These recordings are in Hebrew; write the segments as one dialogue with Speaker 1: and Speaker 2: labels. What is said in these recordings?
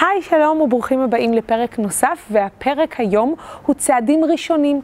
Speaker 1: היי, שלום וברוכים הבאים לפרק נוסף, והפרק היום הוא צעדים ראשונים.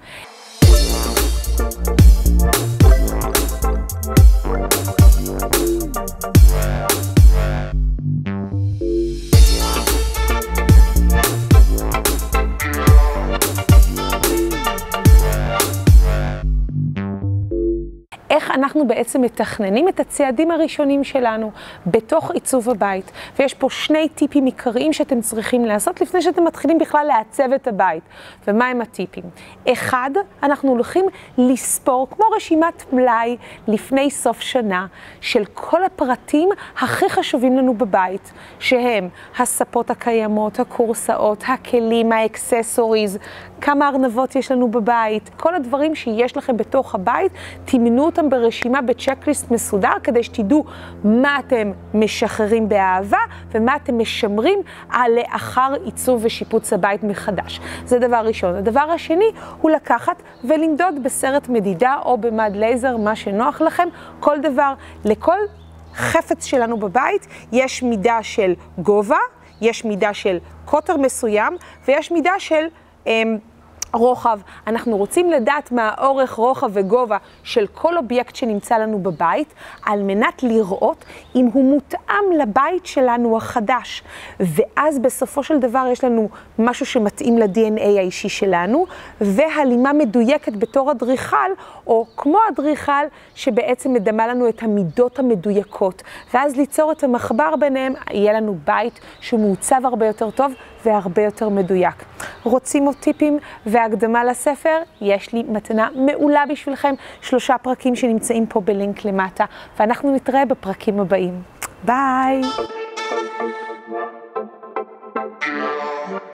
Speaker 1: איך אנחנו בעצם מתכננים את הצעדים הראשונים שלנו בתוך עיצוב הבית. ויש פה שני טיפים עיקריים שאתם צריכים לעשות לפני שאתם מתחילים בכלל לעצב את הבית. ומה הם הטיפים? אחד, אנחנו הולכים לספור, כמו רשימת מלאי לפני סוף שנה, של כל הפרטים הכי חשובים לנו בבית, שהם הספות הקיימות, הכורסאות, הכלים, האקססוריז, כמה ארנבות יש לנו בבית, כל הדברים שיש לכם בתוך הבית, תמנו אותם ברשימה בצ'קליסט מסודר, כדי שתדעו מה אתם משחררים באהבה ומה אתם משמרים לאחר עיצוב ושיפוץ הבית מחדש. זה דבר ראשון. הדבר השני הוא לקחת ולמדוד בסרט מדידה או במד לייזר, מה שנוח לכם, כל דבר, לכל חפץ שלנו בבית יש מידה של גובה, יש מידה של קוטר מסוים ויש מידה של... רוחב. אנחנו רוצים לדעת מה האורך, רוחב וגובה של כל אובייקט שנמצא לנו בבית, על מנת לראות אם הוא מותאם לבית שלנו החדש. ואז בסופו של דבר יש לנו משהו שמתאים ל-DNA האישי שלנו, והלימה מדויקת בתור אדריכל, או כמו אדריכל, שבעצם מדמה לנו את המידות המדויקות. ואז ליצור את המחבר ביניהם, יהיה לנו בית שהוא מעוצב הרבה יותר טוב והרבה יותר מדויק. רוצים עוד טיפים והקדמה לספר? יש לי מתנה מעולה בשבילכם, שלושה פרקים שנמצאים פה בלינק למטה, ואנחנו נתראה בפרקים הבאים. ביי!